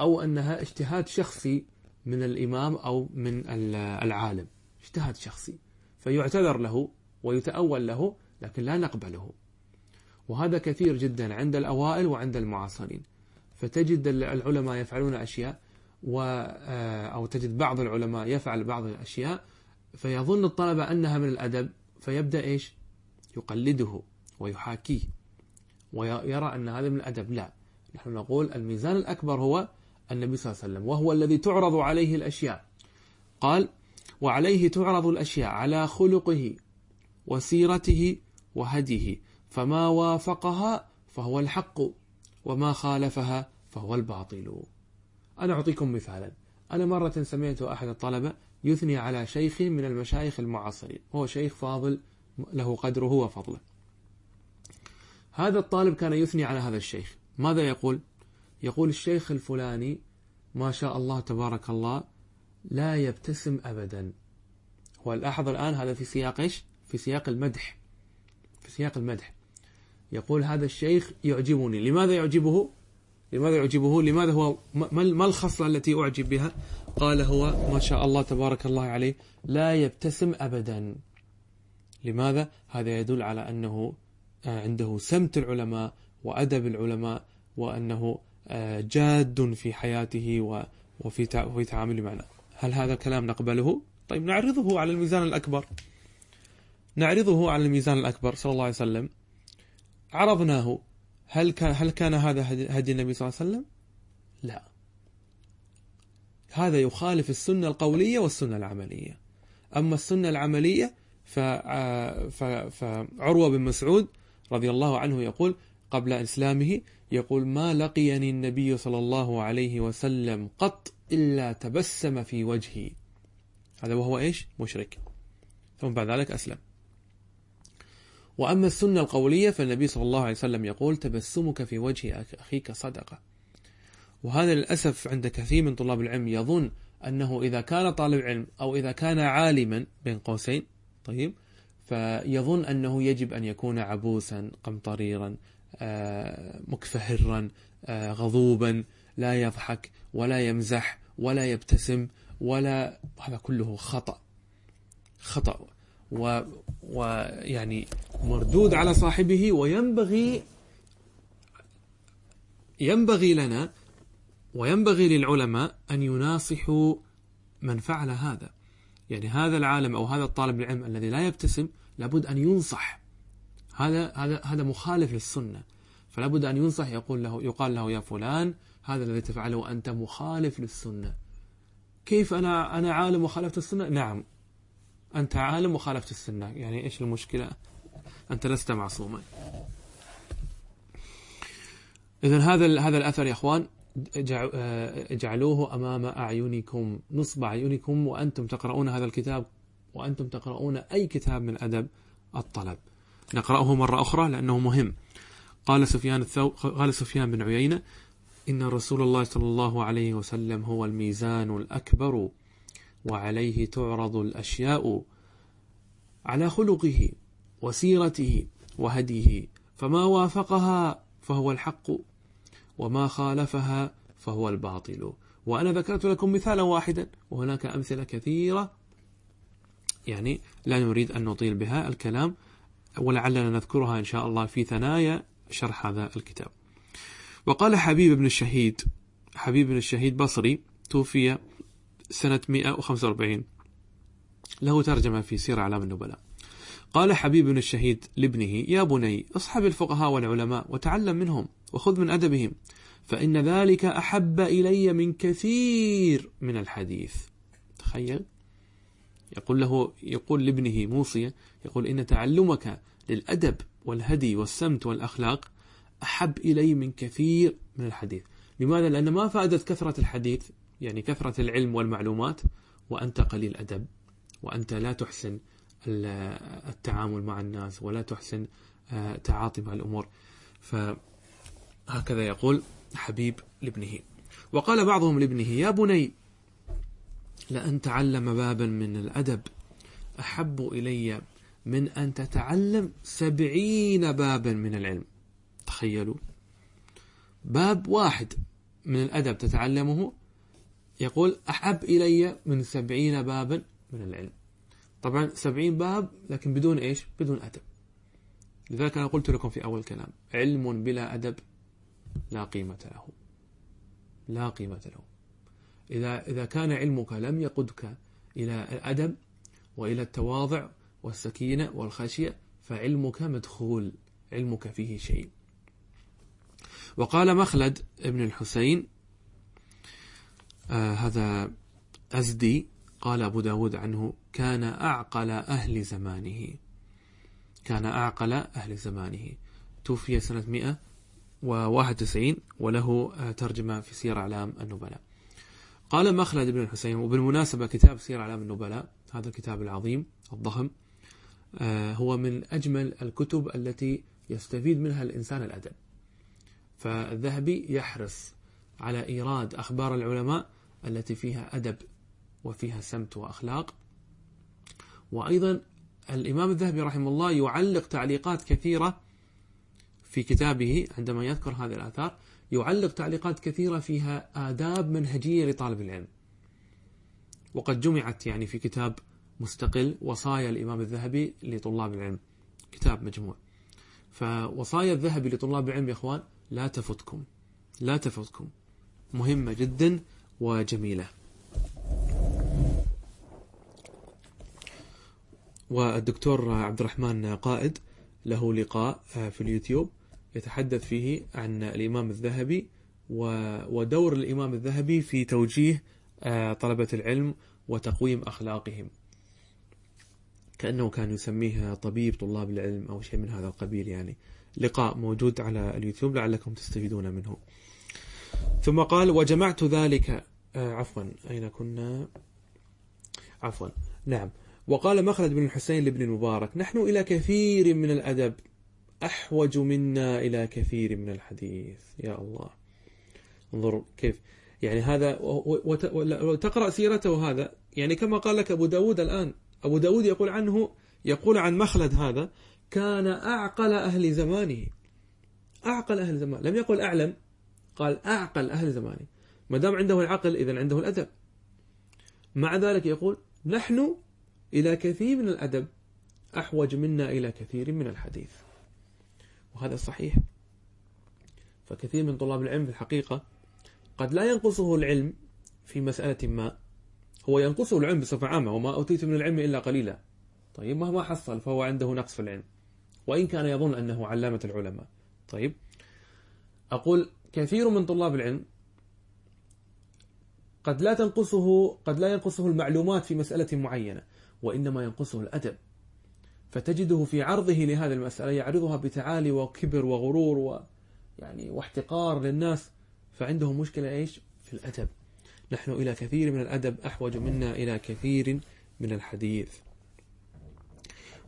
أو أنها اجتهاد شخصي من الإمام أو من العالم. اجتهاد شخصي. فيعتذر له ويتأول له لكن لا نقبله وهذا كثير جدا عند الأوائل وعند المعاصرين. فتجد العلماء يفعلون أشياء و آه، أو تجد بعض العلماء يفعل بعض الأشياء فيظن الطلبة أنها من الأدب فيبدأ إيش؟ يقلده ويحاكيه ويرى أن هذا من الأدب. لا نحن نقول الميزان الأكبر هو النبي صلى الله عليه وسلم وهو الذي تعرض عليه الأشياء. قال وعليه تعرض الأشياء على خلقه وسيرته وهديه فما وافقها فهو الحق وما خالفها فهو الباطل. أنا أعطيكم مثالا. أنا مرة سمعت أحد الطلبة يثني على شيخ من المشايخ المعاصرين. هو شيخ فاضل له قدره وفضله. هذا الطالب كان يثني على هذا الشيخ. ماذا يقول؟ يقول الشيخ الفلاني ما شاء الله تبارك الله لا يبتسم أبدا. ولاحظ الآن هذا في سياق إيش؟ في سياق المدح. في سياق المدح. يقول هذا الشيخ يعجبني. لماذا يعجبه؟ لماذا يعجبه؟ لماذا هو ما الخصلة التي أعجب بها؟ قال هو ما شاء الله تبارك الله عليه لا يبتسم أبدا. لماذا؟ هذا يدل على أنه آه، عنده سمت العلماء وأدب العلماء وأنه آه، جاد في حياته وفي تعامله معنا. هل هذا الكلام نقبله؟ طيب نعرضه على الميزان الأكبر. نعرضه على الميزان الأكبر صلى الله عليه وسلم. عرضناه. هل كان هل كان هذا هدي النبي صلى الله عليه وسلم؟ لا. هذا يخالف السنة القولية والسنة العملية. أما السنة العملية فعروة بن مسعود رضي الله عنه يقول قبل إسلامه يقول ما لقيني النبي صلى الله عليه وسلم قط إلا تبسم في وجهي هذا وهو إيش مشرك ثم بعد ذلك أسلم وأما السنة القولية فالنبي صلى الله عليه وسلم يقول تبسمك في وجه أخيك صدقة. وهذا للأسف عند كثير من طلاب العلم يظن أنه إذا كان طالب علم أو إذا كان عالما بين قوسين طيب فيظن أنه يجب أن يكون عبوسا قمطريرا آه، مكفهرا آه، غضوبا لا يضحك ولا يمزح ولا يبتسم ولا هذا كله خطأ خطأ. و ويعني مردود على صاحبه وينبغي ينبغي لنا وينبغي للعلماء أن يناصحوا من فعل هذا. يعني هذا العالم أو هذا الطالب العلم الذي لا يبتسم لابد أن ينصح. هذا هذا هذا مخالف للسنة. فلا بد أن ينصح يقول له يقال له يا فلان هذا الذي تفعله أنت مخالف للسنة. كيف أنا أنا عالم وخالفت السنة؟ نعم. أنت عالم وخالفت السنة. يعني إيش المشكلة؟ أنت لست معصوما. إذا هذا هذا الأثر يا إخوان اجعلوه أمام أعينكم نصب أعينكم وأنتم تقرؤون هذا الكتاب وأنتم تقرؤون أي كتاب من أدب الطلب. نقرأه مرة أخرى لأنه مهم. قال سفيان الثو... قال سفيان بن عيينة إن رسول الله صلى الله عليه وسلم هو الميزان الأكبر وعليه تعرض الأشياء على خلقه وسيرته وهديه فما وافقها فهو الحق وما خالفها فهو الباطل. وأنا ذكرت لكم مثالا واحدا وهناك أمثلة كثيرة يعني لا نريد أن نطيل بها الكلام ولعلنا نذكرها إن شاء الله في ثنايا شرح هذا الكتاب. وقال حبيب بن الشهيد حبيب بن الشهيد بصري توفي سنة 145 له ترجمة في سير أعلام النبلاء. قال حبيب بن الشهيد لابنه يا بني اصحب الفقهاء والعلماء وتعلم منهم وخذ من أدبهم فإن ذلك أحب إلي من كثير من الحديث. تخيل. يقول له يقول لابنه موصية يقول إن تعلمك للأدب والهدي والسمت والأخلاق أحب إلي من كثير من الحديث. لماذا؟ لأن ما فائدة كثرة الحديث يعني كثرة العلم والمعلومات وأنت قليل أدب وأنت لا تحسن التعامل مع الناس ولا تحسن آه، تعاطي مع الأمور. فهكذا يقول حبيب لابنه. وقال بعضهم لابنه يا بني لأن تعلم بابا من الأدب أحب إلي من أن تتعلم سبعين بابا من العلم. تخيلوا. باب واحد من الأدب تتعلمه يقول أحب إلي من سبعين بابا من العلم. طبعا سبعين باب لكن بدون إيش؟ بدون أدب. لذلك أنا قلت لكم في أول كلام علم بلا أدب لا قيمة له. لا قيمة له. إذا إذا كان علمك لم يقدك إلى الأدب وإلى التواضع والسكينة والخشية فعلمك مدخول علمك فيه شيء. وقال مخلد ابن الحسين آه هذا أزدي قال أبو داود عنه كان أعقل أهل زمانه. كان أعقل أهل زمانه. توفي سنة 191 وله آه، ترجمة في سير أعلام النبلاء. قال مخلد بن الحسين وبالمناسبة كتاب سير أعلام النبلاء هذا الكتاب العظيم الضخم آه، هو من أجمل الكتب التي يستفيد منها الإنسان الأدب. فالذهبي يحرص على إيراد أخبار العلماء التي فيها أدب وفيها سمت وأخلاق. وأيضا الإمام الذهبي رحمه الله يعلق تعليقات كثيرة في كتابه عندما يذكر هذه الآثار يعلق تعليقات كثيرة فيها آداب منهجية لطالب العلم. وقد جمعت يعني في كتاب مستقل وصايا الإمام الذهبي لطلاب العلم. كتاب مجموع. فوصايا الذهبي لطلاب العلم يا إخوان لا تفوتكم. لا تفوتكم. مهمة جدا وجميلة. والدكتور عبد الرحمن قائد له لقاء في اليوتيوب يتحدث فيه عن الإمام الذهبي ودور الإمام الذهبي في توجيه آه، طلبة العلم وتقويم أخلاقهم. كأنه كان يسميه طبيب طلاب العلم أو شيء من هذا القبيل يعني. لقاء موجود على اليوتيوب لعلكم تستفيدون منه. ثم قال وجمعت ذلك آه عفوا. أين كنا؟ عفوا. نعم. وقال مخلد بن الحسين لابن المبارك نحن إلى كثير من الأدب أحوج منا إلى كثير من الحديث. يا الله. انظر كيف. يعني هذا وتقرأ سيرته هذا. يعني كما قال لك أبو داود الآن. أبو داود يقول عنه يقول عن مخلد هذا كان أعقل أهل زمانه. أعقل أهل زمانه لم يقل أعلم قال أعقل أهل زمانه. ما دام عنده العقل إذا عنده الأدب. مع ذلك يقول نحن إلى كثير من الأدب أحوج منا إلى كثير من الحديث. وهذا صحيح. فكثير من طلاب العلم في الحقيقة قد لا ينقصه العلم في مسألة ما. هو ينقصه العلم بصفة عامة وما أوتيت من العلم إلا قليلا. طيب مهما حصل فهو عنده نقص في العلم. وإن كان يظن أنه علامة العلماء. طيب أقول كثير من طلاب العلم قد لا تنقصه قد لا ينقصه المعلومات في مسألة معينة وإنما ينقصه الأدب. فتجده في عرضه لهذه المسألة يعرضها بتعالي وكبر وغرور و يعني واحتقار للناس فعنده مشكلة إيش؟ في الأدب. نحن إلى كثير من الأدب أحوج منا إلى كثير من الحديث.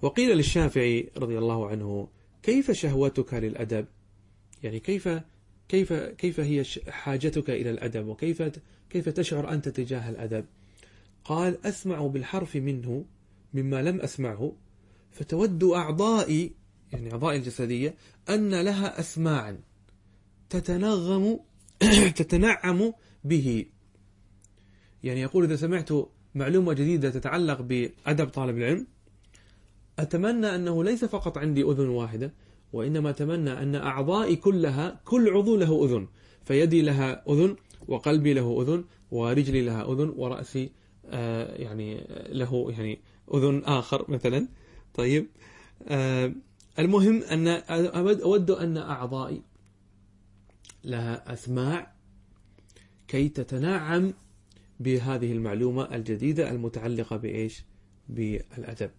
وقيل للشافعي رضي الله عنه كيف شهوتك للأدب؟ يعني كيف كيف كيف هي حاجتك إلى الأدب؟ وكيف كيف تشعر أنت تجاه الأدب؟ قال أسمع بالحرف منه مما لم أسمعه فتود أعضائي يعني أعضائي الجسدية أن لها أسماعا تتنغم تتنعم به. يعني يقول إذا سمعت معلومة جديدة تتعلق بأدب طالب العلم أتمنى أنه ليس فقط عندي أذن واحدة وإنما أتمنى أن أعضائي كلها كل عضو له أذن فيدي لها أذن وقلبي له أذن ورجلي لها أذن ورأسي آه يعني له يعني أذن آخر مثلا. طيب آه المهم أن أود أن أعضائي لها أسماع كي تتنعم بهذه المعلومة الجديدة المتعلقة بإيش؟ بالأدب.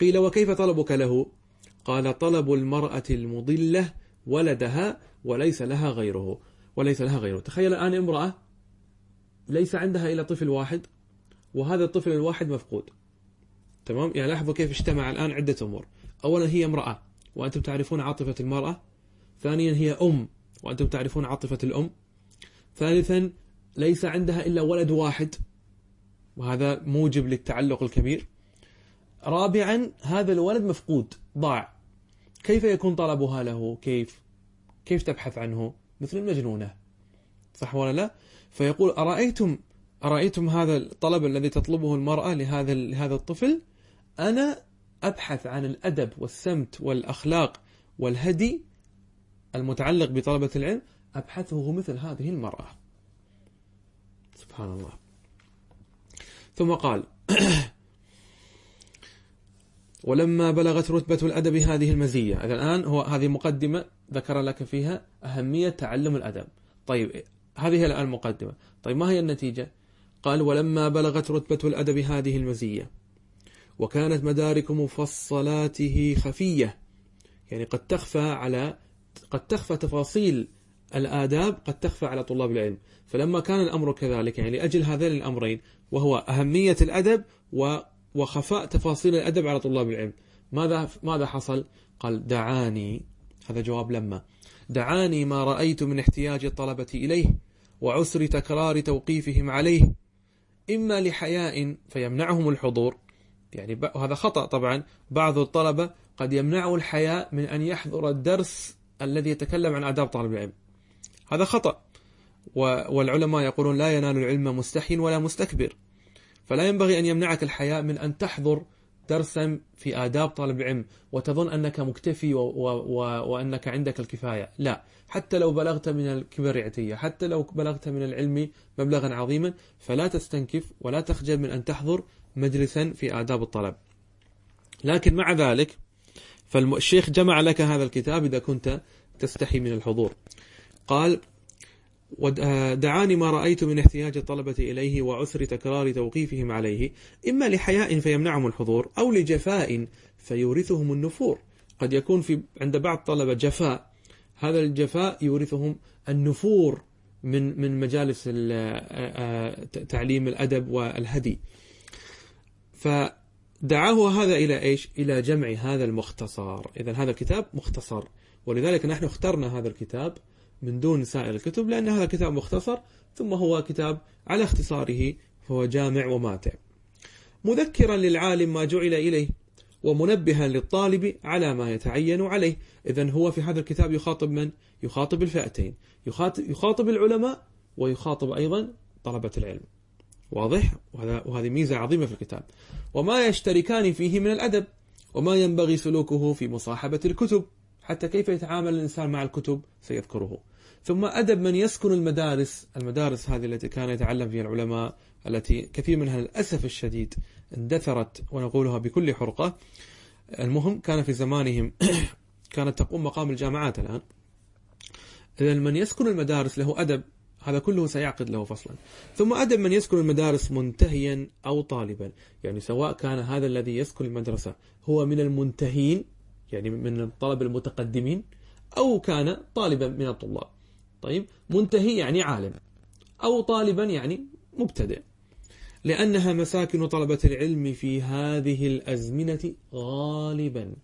قيل وكيف طلبك له؟ قال طلب المرأة المضلة ولدها وليس لها غيره وليس لها غيره. تخيل الآن امرأة ليس عندها إلا طفل واحد وهذا الطفل الواحد مفقود. تمام؟ يعني لاحظوا كيف اجتمع الآن عدة أمور. أولا هي امرأة وأنتم تعرفون عاطفة المرأة. ثانيا هي أم وأنتم تعرفون عاطفة الأم. ثالثا ليس عندها إلا ولد واحد وهذا موجب للتعلق الكبير. رابعا هذا الولد مفقود ضاع. كيف يكون طلبها له؟ كيف؟ كيف تبحث عنه؟ مثل المجنونة. صح ولا لا؟ فيقول أرأيتم؟ أرأيتم هذا الطلب الذي تطلبه المرأة لهذا لهذا الطفل؟ أنا أبحث عن الأدب والسمت والأخلاق والهدي المتعلق بطلبة العلم أبحثه مثل هذه المرأة. سبحان الله. ثم قال ولما بلغت رتبة الأدب هذه المزية. الآن هو هذه مقدمة ذكر لك فيها أهمية تعلم الأدب. طيب هذه الآن المقدمة طيب ما هي النتيجة؟ قال ولما بلغت رتبة الأدب هذه المزية وكانت مدارك مفصلاته خفية يعني قد تخفى على قد تخفى تفاصيل الآداب قد تخفى على طلاب العلم. فلما كان الأمر كذلك يعني لأجل هذين الأمرين وهو أهمية الأدب وخفاء تفاصيل الأدب على طلاب العلم. ماذا ماذا حصل؟ قال دعاني. هذا جواب لما. دعاني ما رأيت من احتياج الطلبة إليه وعسر تكرار توقيفهم عليه. إما لحياء فيمنعهم الحضور. يعني هذا خطأ طبعا. بعض الطلبة قد يمنعه الحياء من أن يحضر الدرس الذي يتكلم عن آداب طالب العلم. هذا خطأ. والعلماء يقولون لا ينال العلم مستحي ولا مستكبر. فلا ينبغي أن يمنعك الحياء من أن تحضر درسا في آداب طالب العلم وتظن أنك مكتفي و و و وأنك عندك الكفاية. لا. حتى لو بلغت من الكبر عتية حتى لو بلغت من العلم مبلغا عظيما فلا تستنكف ولا تخجل من أن تحضر مجلسا في آداب الطلب. لكن مع ذلك فالشيخ جمع لك هذا الكتاب إذا كنت تستحي من الحضور. قال ودعاني ما رأيت من احتياج الطلبة إليه وعسر تكرار توقيفهم عليه إما لحياء فيمنعهم الحضور أو لجفاء فيورثهم النفور. قد يكون في عند بعض الطلبة جفاء هذا الجفاء يورثهم النفور من من مجالس تعليم الأدب والهدي. فدعاه هذا إلى إيش؟ إلى جمع هذا المختصر. إذا هذا الكتاب مختصر. ولذلك نحن اخترنا هذا الكتاب من دون سائر الكتب لأن هذا كتاب مختصر ثم هو كتاب على اختصاره فهو جامع وماتع. مذكرا للعالم ما جعل إليه ومنبها للطالب على ما يتعين عليه. إذا هو في هذا الكتاب يخاطب من؟ يخاطب الفئتين. يخاطب, يخاطب العلماء ويخاطب أيضا طلبة العلم. واضح؟ وهذه ميزة عظيمة في الكتاب. وما يشتركان فيه من الأدب وما ينبغي سلوكه في مصاحبة الكتب. حتى كيف يتعامل الإنسان مع الكتب؟ سيذكره. ثم أدب من يسكن المدارس المدارس هذه التي كان يتعلم فيها العلماء التي كثير منها للأسف الشديد اندثرت ونقولها بكل حرقة. المهم كان في زمانهم كانت تقوم مقام الجامعات الآن. إذا من يسكن المدارس له أدب هذا كله سيعقد له فصلا. ثم أدب من يسكن المدارس منتهيا أو طالبا. يعني سواء كان هذا الذي يسكن المدرسة هو من المنتهين يعني من الطلبة المتقدمين أو كان طالبا من الطلاب. طيب منتهي يعني عالم أو طالبا يعني مبتدئ لأنها مساكن طلبة العلم في هذه الأزمنة غالبا.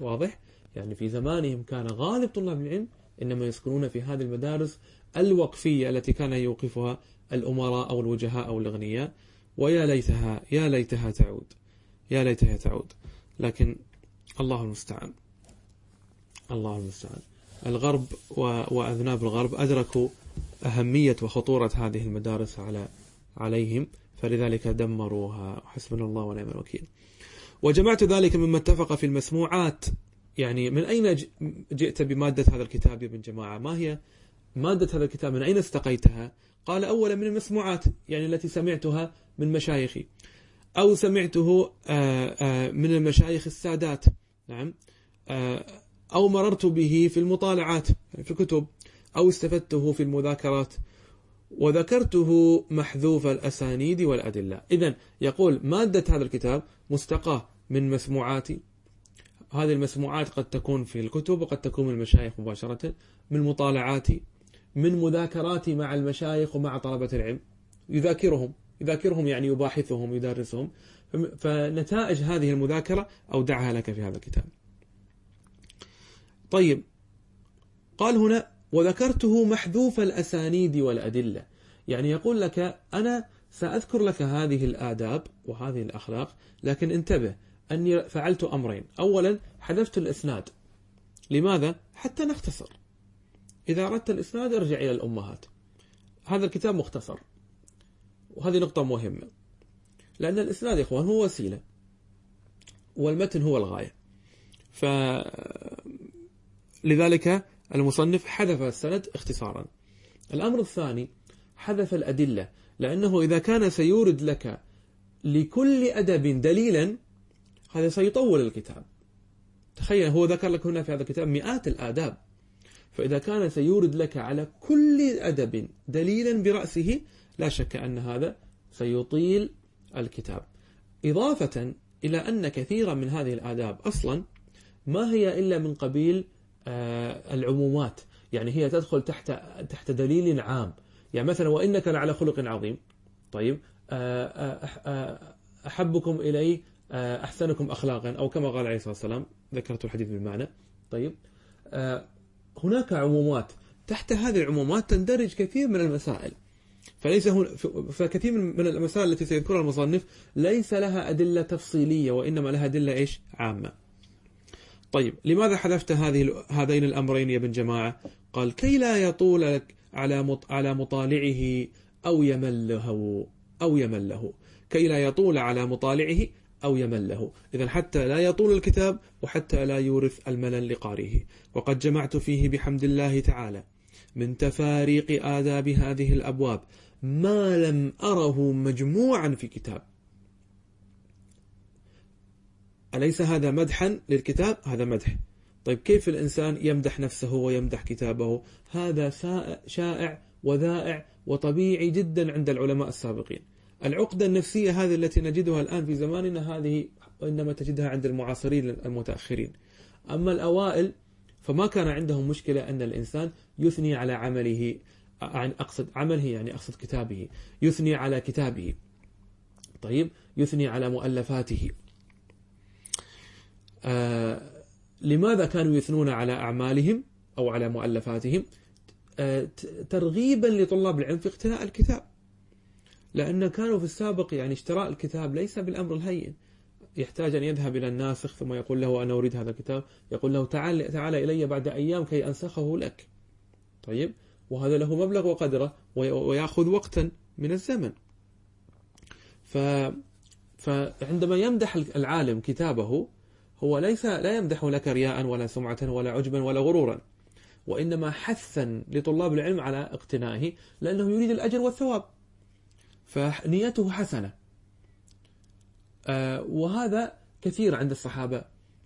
واضح؟ يعني في زمانهم كان غالب طلاب العلم إنما يسكنون في هذه المدارس الوقفية التي كان يوقفها الأمراء أو الوجهاء أو الأغنياء. ويا ليتها يا ليتها تعود يا ليتها تعود. لكن الله المستعان الله المستعان. الغرب وأذناب الغرب أدركوا أهمية وخطورة هذه المدارس على عليهم فلذلك دمروها حسبنا الله ونعم الوكيل. وجمعت ذلك مما اتفق في المسموعات. يعني من أين جئت بمادة هذا الكتاب يا ابن جماعة؟ ما هي مادة هذا الكتاب؟ من أين استقيتها؟ قال أولا من المسموعات يعني التي سمعتها من مشايخي. أو سمعته آه، آه، من المشايخ السادات. نعم. آه، أو مررت به في المطالعات في الكتب أو استفدته في المذاكرات وذكرته محذوف الأسانيد والأدلة. إذا يقول مادة هذا الكتاب مستقاة من مسموعاتي هذه المسموعات قد تكون في الكتب وقد تكون من المشايخ مباشرة من مطالعاتي من مذاكراتي مع المشايخ ومع طلبة العلم. يذاكرهم يذاكرهم يعني يباحثهم يدرسهم. فنتائج هذه المذاكرة أودعها لك في هذا الكتاب. طيب. قال هنا وذكرته محذوف الأسانيد والأدلة. يعني يقول لك أنا سأذكر لك هذه الآداب وهذه الأخلاق لكن انتبه أني فعلت أمرين. أولا حذفت الإسناد. لماذا؟ حتى نختصر. إذا أردت الإسناد ارجع إلى الأمهات. هذا الكتاب مختصر. وهذه نقطة مهمة. لأن الإسناد يا إخوان هو وسيلة. والمتن هو الغاية. ف لذلك المصنف حذف السند اختصارا. الأمر الثاني حذف الأدلة لأنه إذا كان سيورد لك لكل أدب دليلا هذا سيطول الكتاب. تخيل هو ذكر لك هنا في هذا الكتاب مئات الآداب. فإذا كان سيورد لك على كل أدب دليلا برأسه لا شك أن هذا سيطيل الكتاب. إضافة إلى أن كثيرا من هذه الآداب أصلا ما هي إلا من قبيل العمومات. يعني هي تدخل تحت تحت دليل عام. يعني مثلا وإنك لعلى خلق عظيم. طيب. آه، آه، أحبكم إلي أحسنكم أخلاقا أو كما قال عليه الصلاة والسلام ذكرت الحديث بالمعنى. طيب. هناك عمومات. تحت هذه العمومات تندرج كثير من المسائل. فليس هنا فكثير من المسائل التي سيذكرها المصنف ليس لها أدلة تفصيلية وإنما لها أدلة إيش؟ عامة. طيب لماذا حذفت هذه هذين الأمرين يا ابن جماعة؟ قال كي لا يطول لك على على مطالعه أو يمله أو يمله. كي لا يطول على مطالعه أو يمله. إذا حتى لا يطول الكتاب وحتى لا يورث الملل لقارئه. وقد جمعت فيه بحمد الله تعالى من تفاريق آداب هذه الأبواب ما لم أره مجموعا في كتاب. أليس هذا مدحا للكتاب؟ هذا مدح. طيب كيف الإنسان يمدح نفسه ويمدح كتابه؟ هذا شائع وذائع وطبيعي جدا عند العلماء السابقين. العقدة النفسية هذه التي نجدها الآن في زماننا هذه إنما تجدها عند المعاصرين المتأخرين. أما الأوائل فما كان عندهم مشكلة أن الإنسان يثني على عمله أقصد عمله يعني أقصد كتابه. يثني على كتابه. طيب يثني على مؤلفاته. آه لماذا كانوا يثنون على أعمالهم أو على مؤلفاتهم؟ آه ترغيبا لطلاب العلم في اقتناء الكتاب. لأن كانوا في السابق يعني اشتراء الكتاب ليس بالأمر الهين. يحتاج أن يذهب إلى الناسخ ثم يقول له أنا أريد هذا الكتاب. يقول له تعال, تعال إلي بعد أيام كي أنسخه لك. طيب؟ وهذا له مبلغ وقدره ويأخذ وقتا من الزمن. ف فعندما يمدح العالم كتابه هو ليس لا يمدح لك رياء ولا سمعة ولا عجبا ولا غرورا وإنما حثا لطلاب العلم على اقتنائه لأنه يريد الأجر والثواب. فنيته حسنة. آه، وهذا كثير عند الصحابة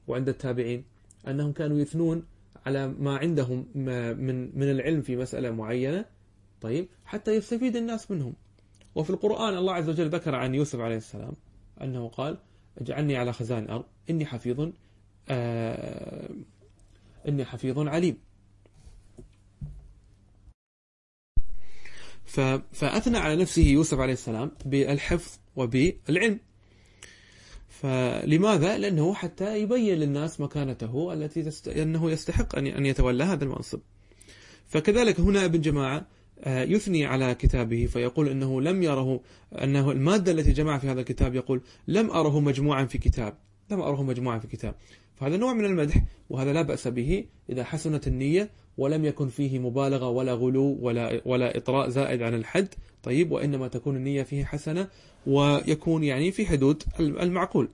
وعند التابعين أنهم كانوا يثنون على ما عندهم من من العلم في مسألة معينة طيب حتى يستفيد الناس منهم. وفي القرآن الله عز وجل ذكر عن يوسف عليه السلام أنه قال اجعلني على خزائن الأرض إني حفيظ آه إني حفيظ عليم فأثنى على نفسه يوسف عليه السلام بالحفظ وبالعلم فلماذا؟ لأنه حتى يبين للناس مكانته التي تست... أنه يستحق أن يتولى هذا المنصب. فكذلك هنا ابن جماعة يثني على كتابه فيقول أنه لم يره أنه المادة التي جمع في هذا الكتاب يقول لم أره مجموعا في كتاب لم أره مجموعا في كتاب. فهذا نوع من المدح وهذا لا بأس به إذا حسنت النية ولم يكن فيه مبالغة ولا غلو ولا ولا إطراء زائد عن الحد. طيب وإنما تكون النية فيه حسنة ويكون يعني في حدود المعقول.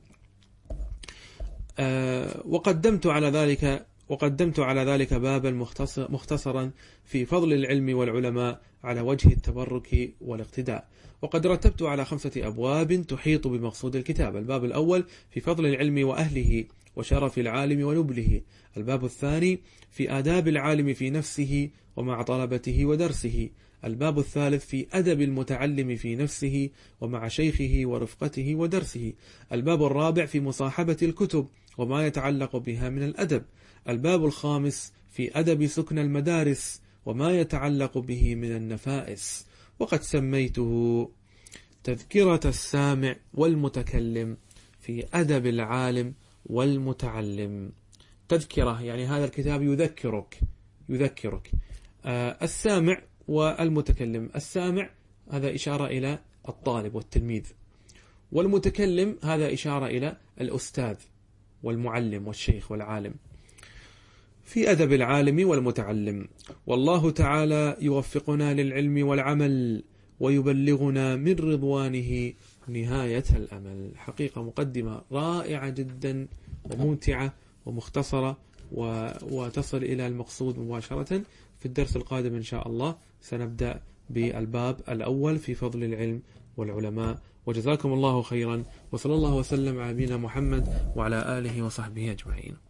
آه، وقدمت على ذلك وقدمت على ذلك بابا مختصرا في فضل العلم والعلماء على وجه التبرك والاقتداء. وقد رتبت على خمسة أبواب تحيط بمقصود الكتاب. الباب الأول في فضل العلم وأهله وشرف العالم ونبله. الباب الثاني في آداب العالم في نفسه ومع طلبته ودرسه. الباب الثالث في أدب المتعلم في نفسه ومع شيخه ورفقته ودرسه. الباب الرابع في مصاحبة الكتب وما يتعلق بها من الأدب. الباب الخامس في أدب سكن المدارس وما يتعلق به من النفائس. وقد سميته تذكرة السامع والمتكلم في أدب العالم والمتعلم. تذكرة يعني هذا الكتاب يذكرك يذكرك. آه السامع والمتكلم. السامع هذا إشارة إلى الطالب والتلميذ. والمتكلم هذا إشارة إلى الأستاذ والمعلم والشيخ والعالم. في أدب العالم والمتعلم. والله تعالى يوفقنا للعلم والعمل ويبلغنا من رضوانه نهاية الأمل. حقيقة مقدمة رائعة جدا وممتعة ومختصرة وتصل إلى المقصود مباشرة في الدرس القادم إن شاء الله. سنبدأ بالباب الأول في فضل العلم والعلماء. وجزاكم الله خيرا. وصلى الله وسلم على نبينا محمد وعلى آله وصحبه أجمعين.